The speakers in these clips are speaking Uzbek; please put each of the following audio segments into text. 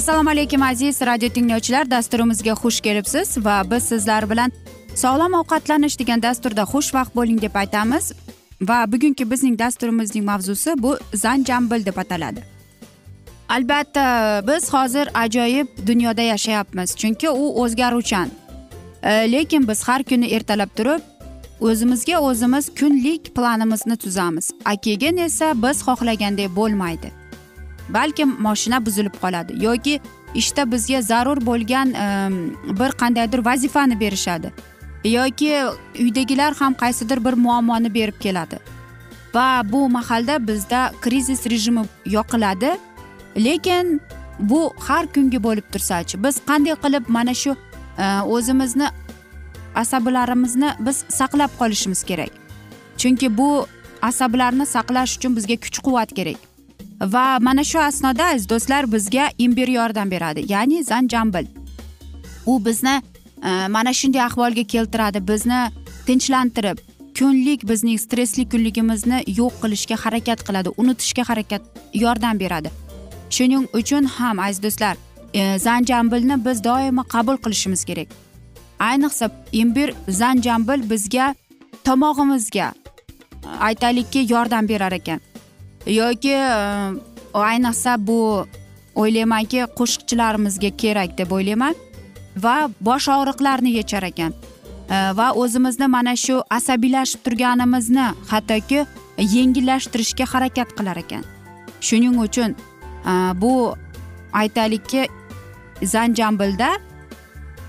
assalomu alaykum aziz radio tinglovchilar. Dasturimizga xush kelibsiz va biz sizlar bilan sog'lom ovqatlanish degan dasturda xushvaqt bo'ling deb aytamiz. Va bugungi bizning dasturimizning mavzusi bu zanjambil deb ataladi. Albatta biz hozir ajoyib dunyoda yashayapmiz chunki u o'zgaruvchan. E, lekin biz har kuni ertalab turib o'zimizga o'zimiz kunlik planimizni tuzamiz. A keyin esa biz xohlagandek bo'lmaydi. Balkim moshina buzilib qoladi yoki ishda bizga zarur bo'lgan bir qandaydir vazifani berishadi yoki uydagilar ham qaysidir bir muammoni berib keladi. Va bu mahalda bizda krizis rejimi yoqiladi. Lekin bu har kungi bo'lib tursachi biz qanday qilib mana shu e, o'zimizni asablarimizni biz saqlab qolishimiz kerak? Chunki bu asablarni saqlash uchun bizga kuch quvvat kerak. Va mana shu asnoda aziz do'stlar bizga imbir yordam beradi ya'ni zanjambil. U bizni e, mana shunday ahvolga keltiradi bizni tinchlantirib kunlik bizning stressli kunligimizni yo'q qilishga harakat qiladi unutishga harakat yordam beradi. Shuning uchun ham aziz do'stlar e, zanjambilni biz doimo qabul qilishimiz kerak. Ayniqsa imbir zanjambil bizga tomog'imizga e, aytaylikki yordam berar ekan. Yoki e, ayniqsa bu o'ylaymanki qo'shiqchilarimizga kerak deb o'ylayman va bosh og'riqlarni yechar ekan. E, va o'zimizni mana shu asabiylashib turganimizni hattoki yengillashtirishga harakat qilar ekan. Shuning uchun e, bu aytaylikki zanjambilda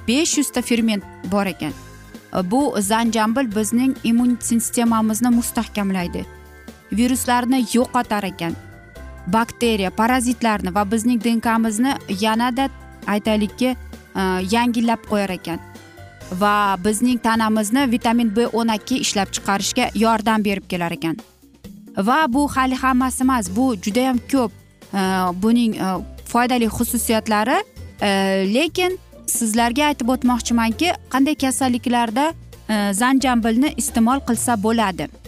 besh yuzta ferment bor ekan. Bu zanjambil bizning immun sistemamizni mustahkamlaydi. Viruslarni yo'qotar ekan. Bakteriya parazitlarni va bizning dnkmizni yanada aytaylikki e, yangilab qo'yar ekan. Va bizning tanamizni vitamin b o'n ikki ishlab chiqarishga yordam berib kelar ekan. Va bu hali hammasi emas bu judayam ko'p e, buning e, foydali xususiyatlari lekin sizlarga aytib o'tmoqchimanki qanday kasalliklarda zanjambilni iste'mol qilsa bo'ladi.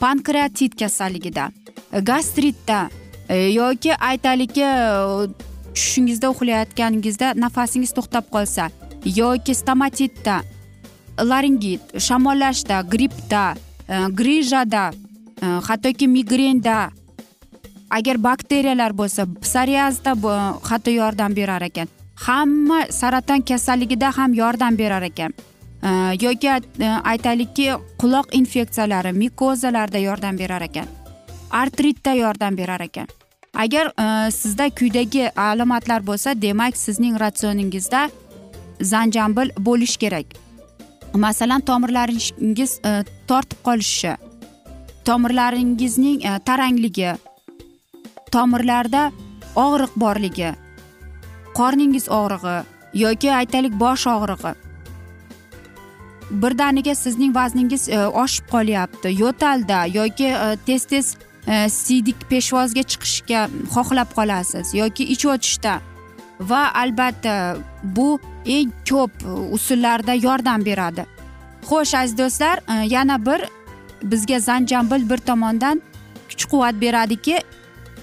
Pankreatit kasalligida e, gastritda e, yoki aytaylikki e, tushingizda uxlayotganingizda nafasingiz to'xtab qolsa yoki stomatitda laringit shamollashda grippda grijada hattoki migrenda agar bakteriyalar bo'lsa psoriazda hatto yordam berar ekan. Hamma saraton kasalligida ham yordam berar ekan. Э, yoki э, aytaylikki quloq infeksiyalari mikozalarda yordam berar ekan. Artritda yordam berar ekan. Agar e, sizda kuydagi alomatlar bo'lsa demak sizning ratsioningizda zanjambil bo'lishi kerak. Masalan tomirlaringiz e, tortib qolishi tomirlaringizning e, tarangligi tomirlarda og'riq borligi qorningiz og'rig'i yoki aytaylik bosh og'rig'i birdaniga sizning vazningiz e, oshib qolyapti. Yo'talda yoki e, tez tez siydik peshvozga chiqishga xohlab qolasiz yoki ich o'tishda va albatta bu eng ko'p usullarda yordam beradi. Xo'sh aziz do'stlar e, yana bir bizga zanjambil bir tomondan kuch quvvat beradiki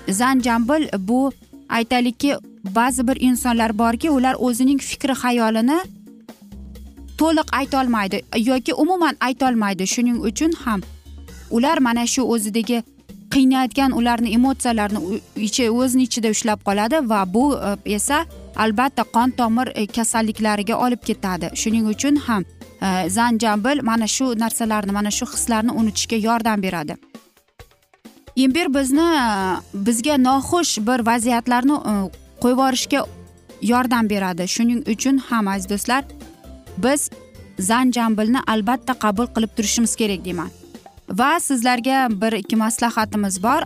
zanjambil bu aytaylikki ba'zi bir insonlar borki ular o'zining fikri xayolini to'liq aytolmaydi yoki umuman aytolmaydi. Shuning uchun ham ular mana shu o'zidagi qiynayotgan ularni emotsiyalarini ichi o'zini ichida ushlab qoladi va bu e, esa albatta qon tomir e, kasalliklariga olib ketadi. Shuning uchun ham e, zanjabil mana shu narsalarni mana shu hislarni unutishga yordam beradi. Imbir bizni bizga noxush bir vaziyatlarni qo'yib yuborishga yordam beradi. Shuning uchun ham aziz do'stlar biz zanjambilni albatta qabul qilib turishimiz kerak deyman. Va sizlarga bir ikki maslahatimiz bor.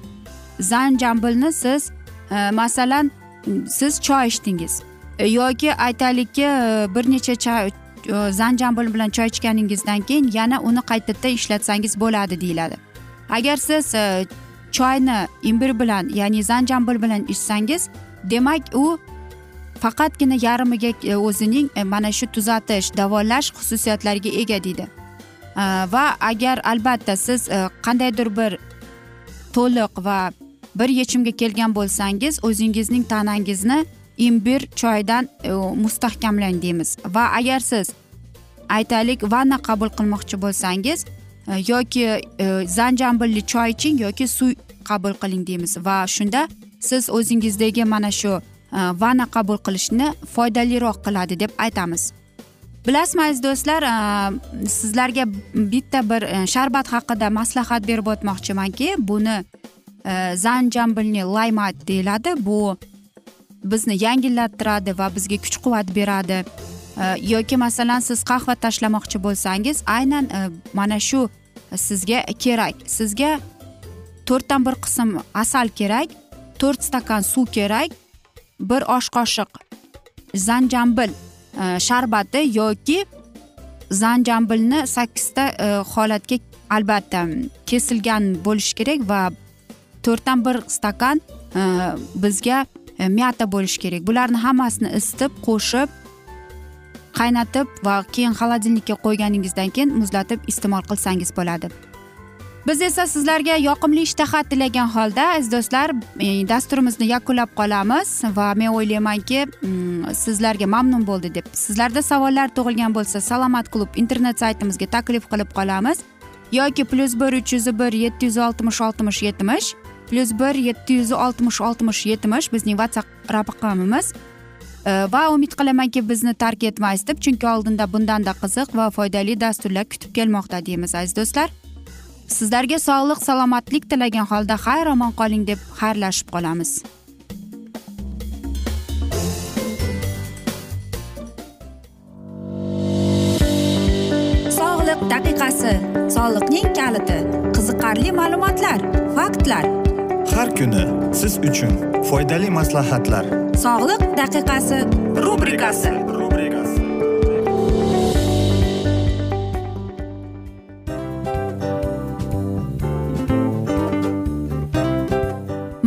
Zanjambilni siz e, masalan siz choy ichdingiz e, yoki aytaylikki e, bir necha choy e, zanjambil bilan choy ichganingizdan keyin yana uni qaytadan ishlatsangiz bo'ladi deyiladi. Agar siz e, choyni imbir bilan ya'ni zanjambil bilan ichsangiz demak u faqatgina yarmiga e, o'zining e, mana shu tuzatish davolash xususiyatlariga ega deydi. E, va agar albatta siz qandaydir bir to'liq va bir yechimga kelgan bo'lsangiz o'zingizning tanangizni imbir choydan mustahkamlang deymiz. Va agar siz aytaylik vanna qabul qilmoqchi bo'lsangiz yoki zanjambilli choy iching yoki suv qabul qiling deymiz. Va shunda siz o'zingizdagi mana shu E, va'na qabul qilishni foydaliroq qiladi deb aytamiz. Bilasizmi aziz do'stlar e, sizlarga bitta bir e, sharbat haqida maslahat berib o'tmoqchimanki buni zanjambilni laymat deyiladi. Bu bizni yengillattiradi va bizga kuch quvvat beradi yoki masalan siz qahva tashlamoqchi bo'lsangiz aynan mana shu sizga kerak. Sizga to'rtdan bir qism asal kerak to'rt stakan suv kerak bir osh qoshiq zanjambil e, sharbati yoki zanjambilni sakkizta e, holatga albatta kesilgan bo'lishi kerak va to'rtdan bir stakan e, bizga miyata bo'lishi kerak. Bularni hammasini isitib qo'shib qaynatib va keyin xolodilnikka qo'yganingizdan keyin muzlatib iste'mol qilsangiz bo'ladi. Biz esa sizlarga yoqimli ishtaha tilagan holda aziz do'stlar e, dasturimizni yakunlab qolamiz va men o'ylaymanki mm, sizlarga mamnun bo'ldi deb. Sizlarda savollar tug'ilgan bo'lsa salomat klub internet saytimizga taklif qilib qolamiz. Yoki plyus bir uch yuz bir yetti yuz oltmish oltmish yetmish plyus bir yetti yuz oltmish oltmish yetmish bizning whatsapp raqamimiz e, va umid qilamanki bizni tark etmaysiz deb chunki oldinda bundanda qiziq va foydali dasturlar kutib kelmoqda deymiz aziz do'stlar. Sizlarga sog'lik salomatlik tilagan holda xayr omon qoling deb xayrlashib qolamiz. Sog'liq daqiqasi soliqning kaliti qiziqarli ma'lumotlar faktlar. Har kuni siz uchun foydali maslahatlar. Sog'liq daqiqasi rubrikasi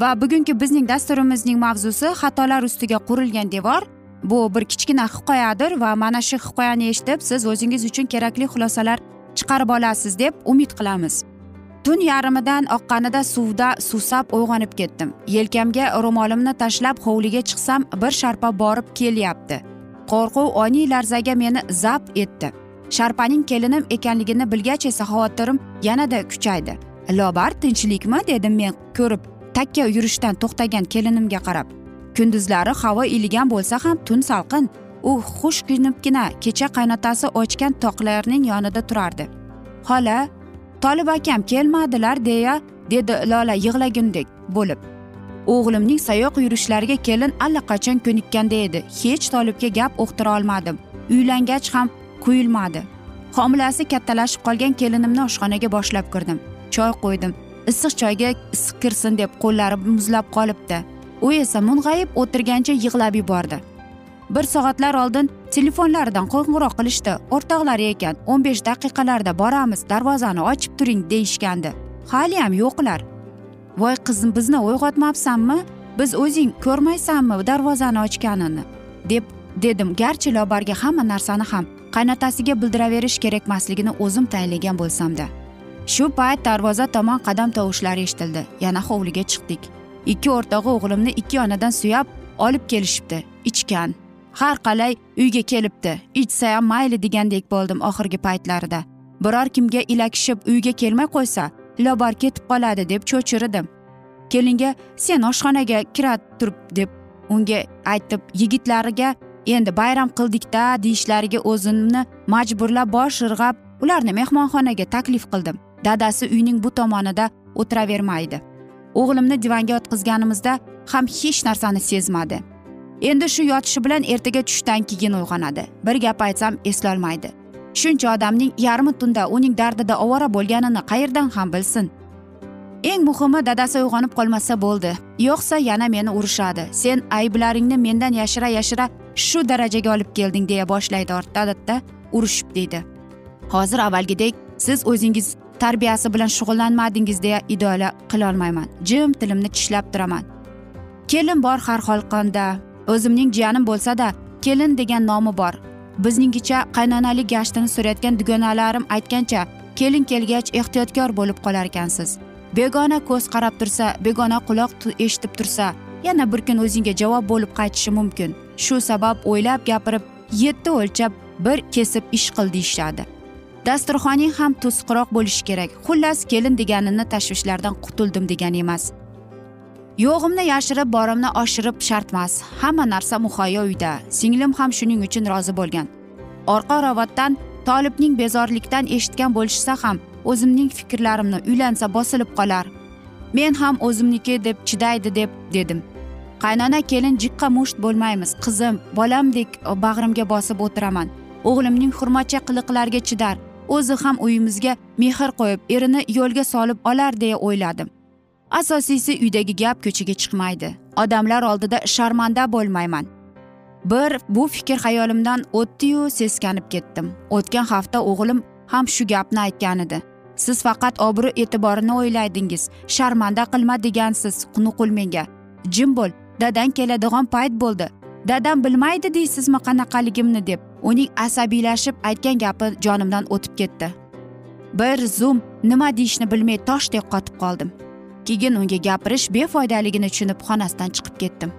Va bugungi bizning dasturimizning mavzusi xatolar ustiga qurilgan devor. Bu bir kichkina hikoyadir va mana shu hikoyani eshitib siz o'zingiz uchun kerakli xulosalar chiqarib olasiz deb umid qilamiz. Tun yarmidan oqqanida suvda suvsab uyg'onib ketdim. Yelkamga ro'molimni tashlab hovliga chiqsam bir sharpa borib kelyapti. Qo'rquv oniy larzaga meni zabt etdi. Sharpaning kelinim ekanligini bilgach esa xavotirim yanada kuchaydi. Lobar tinchlikmi dedim men ko'rib takka yurishdan to'xtagan kelinimga qarab kunduzlari havo iligan bo'lsa ham tun salqin u xush kunibgina kecha qaynotasi ochgan toqlarning yonida turardi. Xola tolib akam kelmadilar deya dedi lola yig'lagundek bo'lib. O'g'limning sayoq yurishlariga kelin allaqachon ko'nikkanda edi. Hech tolibga gap uqtira olmadim. Uylangach ham quyilmadi homilasi kattalashib qolgan kelinimni oshxonaga boshlab kirdim. Choy qo'ydim. Issiq choyga issiq kirsin deb qo'llari muzlab qolibdi. U esa mung'ayib o'tirgancha yig'lab yubordi. Bir soatlar oldin telefonlaridan qo'ng'iroq qilishdi. O'rtoqlari ekan o'n besh daqiqalarda boramiz darvozani ochib turing deyishgandi. Haliyam yo'qlar. Voy qizim bizni uyg'otmabsanmi? Biz o'zing ko'rmaysanmi darvozani ochganini? Deb dedim garchi lobarga hamma narsani ham qaynotasiga bildiraverish kerakmasligini o'zim tayinlagan bo'lsamda. Shu payt darvoza tomon qadam tovushlari eshitildi. Yana hovliga chiqdik. Ikki o'rtog'i o'g'limni ikki yonadan suyab olib kelishibdi. Ichgan. Har qalay uyga kelibdi. Ichsa ham mayli degandek bo'ldim oxirgi paytlarida. Biror kimga ilakishib uyga kelmay qo'ysa lobar ketib qoladi deb cho'chirdim kelinga sen oshxonaga kira turib deb unga aytib yigitlariga endi bayram qildikda deyishlariga o'zimni majburlab bosh irg'ab ularni mehmonxonaga taklif qildim. Dadasi uyning bu tomonida o'tiravermaydi. O'g'limni divanga yotqizganimizda ham hech narsani sezmadi. Endi shu yotishi bilan ertaga tushdan keyin uyg'onadi. Bir gap aytsam eslolmaydi. Shuncha odamning yarmi tunda uning dardida ovora bo'lganini qayerdan ham bilsin? Eng muhimi dadasi uyg'onib qolmasa bo'ldi. Yo'qsa yana meni urishadi. Sen ayblaringni mendan yashira yashira shu darajaga olib kelding deya boshlaydi odatda urishib deydi. Hozir avvalgidek siz o'zingiz tarbiyasi bilan shug'ullanmadingiz deya idola qilolmayman. Jim tilimni tishlab turaman. Kelin bor har holqonda o'zimning jiyanim bo'lsada kelin degan nomi bor. Bizningcha qaynonalik gashtini surayotgan dugonalarim aytgancha kelin kelgach ehtiyotkor bo'lib qolar ekansiz. Begona ko'z qarab tursa begona quloq eshitib tursa yana bir kun o'zingga javob bo'lib qaytishi mumkin. Shu sabab o'ylab gapirib yetti o'lchab bir kesib ish qil deyishadi. Dasturxoning ham to'siqroq bo'lishi kerak. Xullas kelin deganini tashvishlardan qutuldim degani emas. Yo'g'imni yashirib borimni oshirib shartmas. Hamma narsa muhayyo uyda. Singlim ham shuning uchun rozi bo'lgan. Orqa ravotdan tolibning bezorlikdan eshitgan bo'lishsa ham o'zimning fikrlarimni uylansa bosilib qolar. Men ham o'zimniki deb chidaydi deb dedim. Qaynona kelin jiqqa musht bo'lmaymiz. Qizim bolamdek bag'rimga bosib o'tiraman. O'g'limning xurmacha qiliqlariga chidar. O'zi ham uyimizga mehr qo'yib erini yo'lga solib olar deya o'yladim asosiysi uydagi gap ko'chaga chiqmaydi. Odamlar oldida sharmanda bo'lmayman. Bir bu fikr xayolimdan o'tdiyu seskanib ketdim. O'tgan hafta o'g'lim ham shu gapni aytgan edi. Siz faqat obro' e'tiborini o'ylaydingiz. Sharmanda qilma degansiz nuqul menga. Jim bo'l dadang keladigan payt bo'ldi. Dadam bilmaydi deysizmi qanaqaligimni deb uning asabiylashib aytgan gapi jonimdan o'tib ketdi. Bir zum nima deyishni bilmay toshdek qotib qoldim. Keyin unga gapirish befoydaligini tushunib xonasidan chiqib ketdim.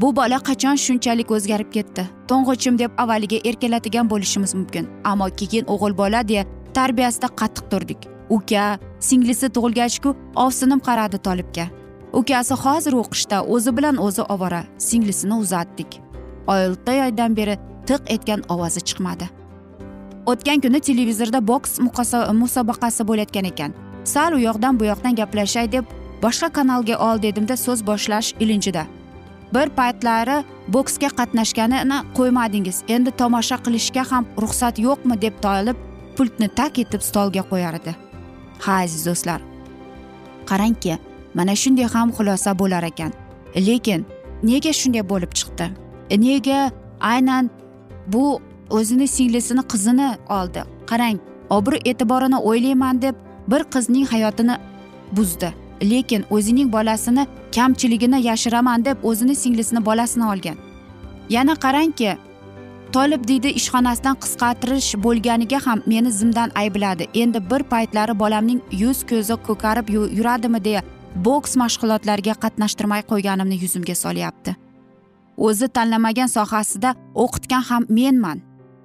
Bu bola qachon shunchalik o'zgarib ketdi? To'ng'ichim deb avvaliga erkalatigan bo'lishimiz mumkin. Ammo keyin o'g'il bola deya tarbiyasida qattiq turdik. Uka singlisi tug'ilgachku ovsinim qaradi tolibga. Ukasi hozir o'qishda o'zi bilan o'zi ovora singlisini uzatdik. Olti oydan beri tiq etgan ovozi chiqmadi. O'tgan kuni televizorda boks musobaqasi bo'layotgan ekan. Sal u yoqdan bu yoqdan gaplashay deb boshqa kanalga ol dedimda so'z boshlash ilinjida. Bir paytlari boksga qatnashganini qo'ymadingiz endi tomosha qilishga ham ruxsat yo'qmi deb toyilib pultni tak etib stolga qo'yar edi. Ha aziz do'stlar. Qarangki mana shunday ham xulosa bo'lar ekan. Lekin nega shunday bo'lib chiqdi? Nega aynan bu o'zini singlisini qizini oldi? Qarang obro' e'tiborini o'ylayman deb bir qizning hayotini buzdi. Lekin o'zining bolasini kamchiligini yashiraman deb o'zini singlisini bolasini olgan. Yana qarangki tolib deydi ishxonasidan qisqartirish bo'lganiga ham meni zimdan aybladi. Endi bir paytlari bolamning yuz ko'zi ko'karib yuradimi deya boks mashg'ulotlariga qatnashtirmay qo'yganimni yuzimga solyapti. O'zi tanlamagan sohasida o'qitgan ham menman.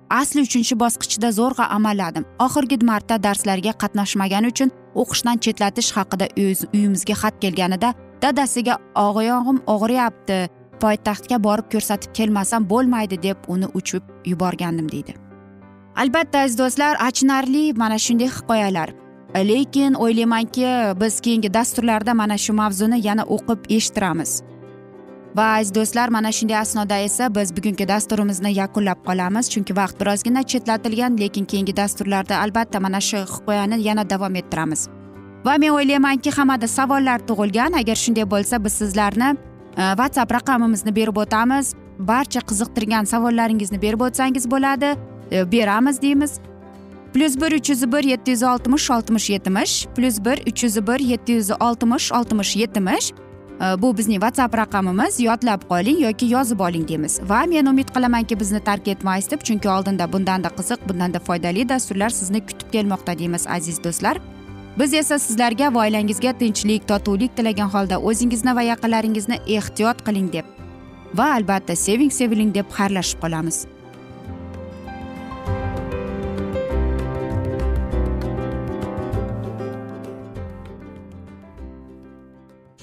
Asli uchinchi bosqichda zo'rg'a amalladim oxirgi marta darslarga qatnashmagani uchun o'qishdan chetlatish haqida uyimizga xat kelganida dadasiga og'oyog'im og'riyapti. Poytaxtga borib ko'rsatib kelmasam bo'lmaydi deb uni uchib yuborgandim deydi. Albatta aziz do'stlar achinarli mana shunday hikoyalar. Lekin o'ylaymanki biz keyingi dasturlarda mana shu mavzuni yana o'qib eshittiramiz. Va aziz do'stlar mana shunday asnoda esa biz bugungi dasturimizni yakunlab qolamiz. Chunki vaqt birozgina chetlatilgan lekin keyingi dasturlarda albatta mana shu hikoyani yana davom ettiramiz. Va men o'ylaymanki hammada savollar tug'ilgan. Agar shunday bo'lsa biz sizlarni e, whatsapp raqamimizni berib o'tamiz. Barcha qiziqtirgan savollaringizni berib o'tsangiz bo'ladi. E, beramiz deymiz. Plyus bir uch yuz bir yetti yuz oltmish oltmish yetmish plyus bir uch yuz bir yetti yuz oltmish oltmish yetmish bu bizning whatsapp raqamimiz yodlab qoling yoki yozib oling deymiz. Va men umid qilamanki bizni tark etmaysiz deb chunki oldinda bundanda qiziq bundanda foydali dasturlar sizni kutib kelmoqda deymiz aziz do'stlar. Biz esa sizlarga va oilangizga tinchlik totuvlik tilagan holda o'zingizni va yaqinlaringizni ehtiyot qiling deb va albatta seving seviling deb xayrlashib qolamiz.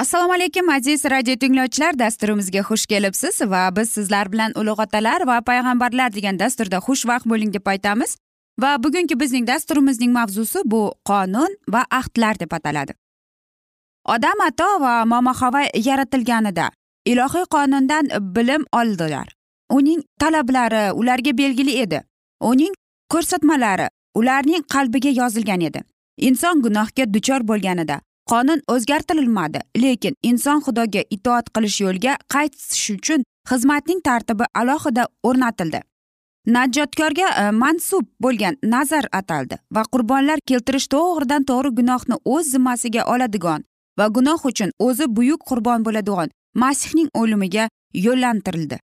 Assalomu alaykum aziz radio tinglovchilar. Dasturimizga xush kelibsiz va biz sizlar bilan ulug' otalar va payg'ambarlar degan dasturda xushvaqt bo'ling deb aytamiz. Va bugungi bizning dasturimizning mavzusi bu qonun va ahdlar deb ataladi. Odam ato va momo havo yaratilganida ilohiy qonundan bilim oldilar. Uning talablari ularga belgili edi. Uning ko'rsatmalari ularning qalbiga yozilgan edi. Inson gunohga duchor bo'lganida qonun o'zgartirilmadi lekin inson xudoga itoat qilish yo'liga qaytish uchun xizmatning tartibi alohida o'rnatildi. Najotkorga e, mansub bo'lgan nazar ataldi va qurbonlar keltirish to'g'ridan to'g'ri gunohni o'z zimmasiga oladigan va gunoh uchun o'zi buyuk qurbon bo'ladigan masihning o'limiga yo'llantirildi.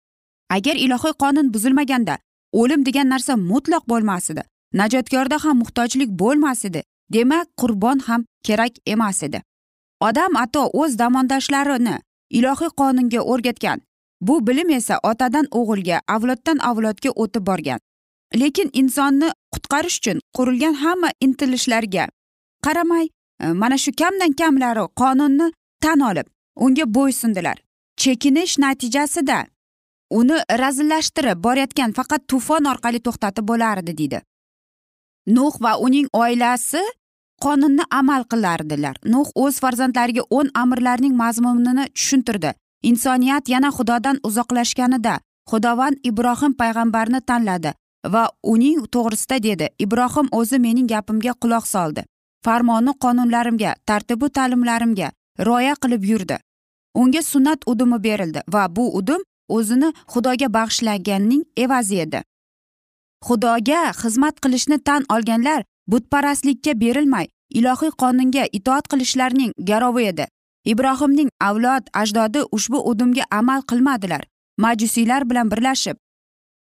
Agar ilohiy qonun buzilmaganda o'lim degan narsa mutlaq bo'lmas edi najotkorda ham muhtojlik bo'lmas edi demak qurbon ham kerak emas edi. Odam ato o'z zamondoshlarini ilohiy qonunga o'rgatgan. Bu bilim esa otadan o'g'ilga avloddan avlodga o'tib borgan. Lekin insonni qutqarish uchun qurilgan hamma intilishlarga qaramay e, mana shu kamdan kamlari qonunni tan olib unga bo'ysundilar chekinish natijasida uni razillashtirib borayotgan faqat tufon orqali to'xtatib bo'lardi deydi. Nuh va uning oilasi qonunni amal qilardilar. Nuh o'z farzandlariga o'n amirlarning mazmunini tushuntirdi. Insoniyat yana xudodan uzoqlashganida xudovand ibrohim payg'ambarni tanladi va uning to'g'risida dedi ibrohim o'zi mening gapimga quloq soldi. Farmoni qonunlarimga tartibu ta'limlarimga rioya qilib yurdi. Unga sunnat udumi berildi va bu udum o'zini xudoga bag'ishlaganning evazi edi. Xudoga xizmat qilishni tan olganlar butparastlikka berilmay ilohiy qonunga itoat qilishlarining garovi edi. Ibrohimning avlod ajdodi ushbu udumga amal qilmadilar majusiylar bilan birlashib.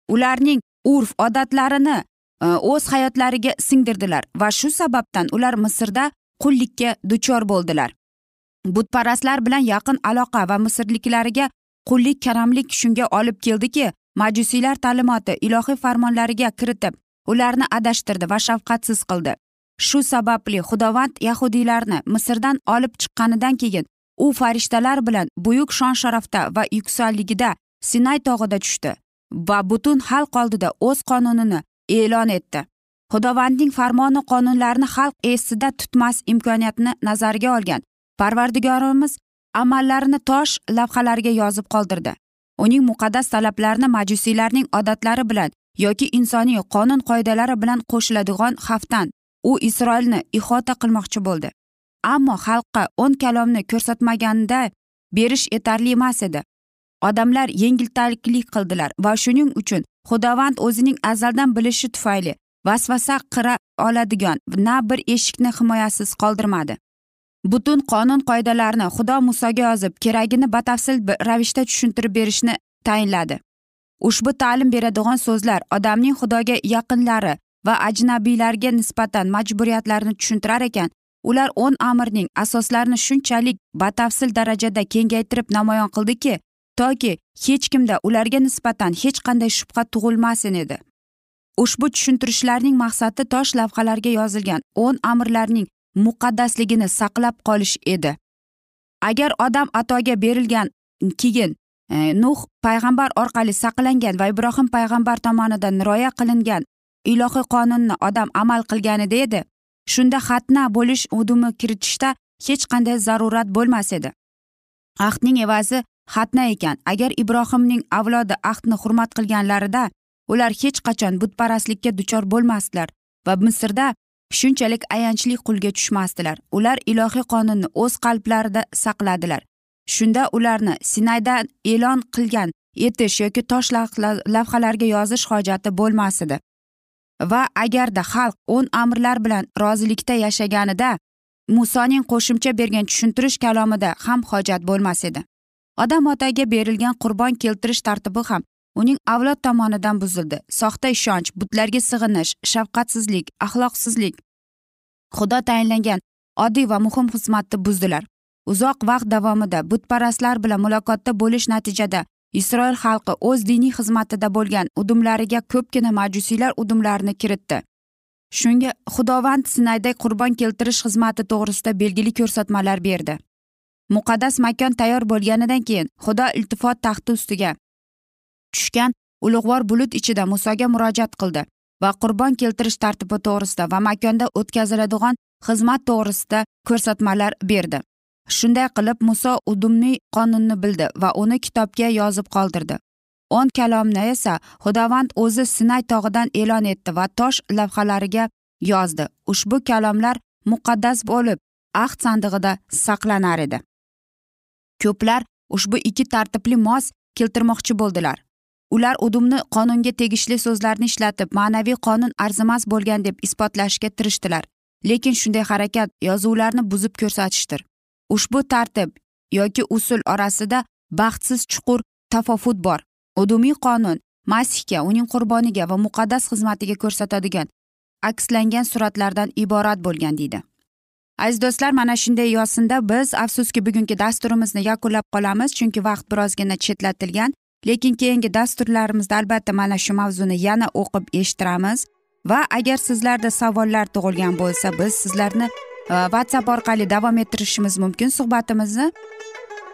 Ularning urf odatlarini e, o'z hayotlariga singdirdilar va shu sababdan ular misrda qullikka duchor bo'ldilar. Butparastlar bilan yaqin aloqa va misrliklariga qullik karamlik shunga olib keldiki majusiylar ta'limoti ilohiy farmonlariga kiritib ularni adashtirdi va shafqatsiz qildi. Shu sababli xudovand yahudiylarni misrdan olib chiqqanidan keyin u farishtalar bilan buyuk shon sharafda va yuksakligida sinay tog'ida tushdi va butun xalq oldida o'z qonunini e'lon etdi. Xudovandning farmoni qonunlarini xalq esida tutmas imkoniyatni nazarga olgan parvardigorimiz amallarini tosh lavhalariga yozib qoldirdi. Uning muqaddas talablarini majusiylarning odatlari bilan yoki insoniy qonun qoidalari bilan qo'shiladigan xavfdan u isroilni ihota qilmoqchi bo'ldi. Ammo xalqqa o'n kalomni ko'rsatmaganda berish yetarli emas edi. Odamlar yengiltaklik qildilar va shuning uchun xudovand o'zining azaldan bilishi tufayli vasvasa qira oladigan na bir eshikni himoyasiz qoldirmadi. Butun qonun qoidalarni xudo musoga yozib keragini batafsil ravishda tushuntirib berishni tayinladi. Ushbu ta'lim beradigan so'zlar odamning xudoga yaqinlari va ajnabiylarga nisbatan majburiyatlarini tushuntirar ekan. Ular o'n amirning asoslarini shunchalik batafsil darajada kengaytirib namoyon qildiki toki hech kimda ularga nisbatan hech qanday shubha tug'ilmasin edi. Ushbu tushuntirishlarning maqsadi tosh lavhalarga yozilgan o'n amirlarning muqaddasligini saqlab qolish edi. Agar odam atoga berilgan keyin e, nuh payg'ambar orqali saqlangan va ibrohim payg'ambar tomonidan rioya qilingan ilohiy qonunni odam amal qilganida edi shunda xatna bo'lish udumi kiritishda hech qanday zarurat bo'lmas edi. Ahdning evazi xatna ekan. Agar ibrohimning avlodi ahdni hurmat qilganlarida ular hech qachon butparastlikka duchor bo'lmasdilar va misrda shunchalik ayanchli qulga tushmasdilar. Ular ilohiy qonunni o'z qalblarida saqladilar. Shunda ularni sinaydan e'lon qilgan etish yoki tosh lavhalarga yozish hojati bo'lmas edi va agarda xalq o'n amrlar bilan rozilikda yashaganida musoning qo'shimcha bergan tushuntirish kalomida ham hojat bo'lmas edi. Odam otaga berilgan qurbon keltirish tartibi ham uning avlod tomonidan buzildi. Soxta ishonch butlarga sig'inish shafqatsizlik axloqsizlik. Xudo tayinlangan oddiy va muhim xizmatni buzdilar. Uzoq vaqt davomida butparastlar bilan muloqotda bo'lish natijada isroil xalqi o'z diniy xizmatida bo'lgan udumlariga ko'pgina majusiylar udumlarini kiritdi. Shunga xudovand sinayda qurbon keltirish xizmati to'g'risida belgili ko'rsatmalar berdi. Muqaddas makon tayyor bo'lganidan keyin xudo iltifot taxti ustiga tushgan ulug'vor bulut ichida musoga murojaat qildi va qurbon keltirish tartibi to'g'risida va makonda o'tkaziladigan xizmat to'g'risida ko'rsatmalar berdi. Shunday qilib muso udumniy qonunni bildi va uni kitobga yozib qoldirdi. O'n kalomni esa xudovand o'zi sinay tog'idan e'lon etdi va tosh lavhalariga yozdi. Ushbu kalomlar muqaddas bo'lib ahd sandig'ida saqlanar edi. Ko'plar ushbu ikki tartibli mos keltirmoqchi bo'ldilar. Ular udumni qonunga tegishli so'zlarni ishlatib ma'naviy qonun arzimas bo'lgan deb isbotlashga tirishdilar. Lekin shunday harakat yozuvlarni buzib ko'rsatishdir. Ushbu tartib yoki usul orasida baxtsiz chuqur tafovut bor. Udumiy qonun masihga uning qurboniga va muqaddas xizmatiga ko'rsatadigan akslangan suratlardan iborat bo'lgan deydi. Aziz do'stlar mana shunday yo'sinda biz afsuski bugungi dasturimizni yakunlab qolamiz chunki vaqt birozgina chetlatilgan. Lekin keyingi dasturlarimizda albatta mana shu mavzuni yana o'qib eshittiramiz. Va agar sizlarda savollar tug'ilgan bo'lsa biz sizlarni e, whatsapp orqali davom ettirishimiz mumkin suhbatimizni.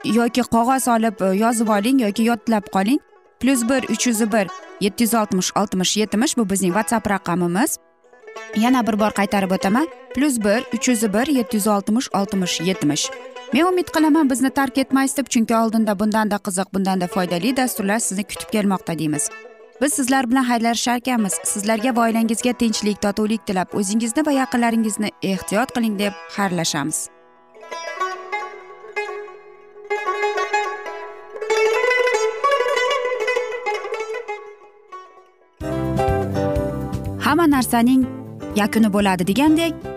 Yoki qog'oz olib e, yozib oling yoki yodlab qoling. Plyus bir uch yuz bir yetti yuz oltmish oltmish yetmish bu bizning whatsapp raqamimiz. Yana bir bor qaytarib o'taman. Plyus bir uch yuz bir yetti yuz oltmish oltmish yetmish. Men umid qilaman bizni tark etmaysiz deb chunki oldinda bundanda qiziq bundanda foydali dasturlar sizni kutib kelmoqda deymiz. Biz sizlar bilan xayrlashar ekanmiz. Sizlarga va oilangizga tinchlik totuvlik tilab o'zingizni va yaqinlaringizni ehtiyot qiling deb xayrlashamiz. Hamma narsaning yakuni bo'ladi degandek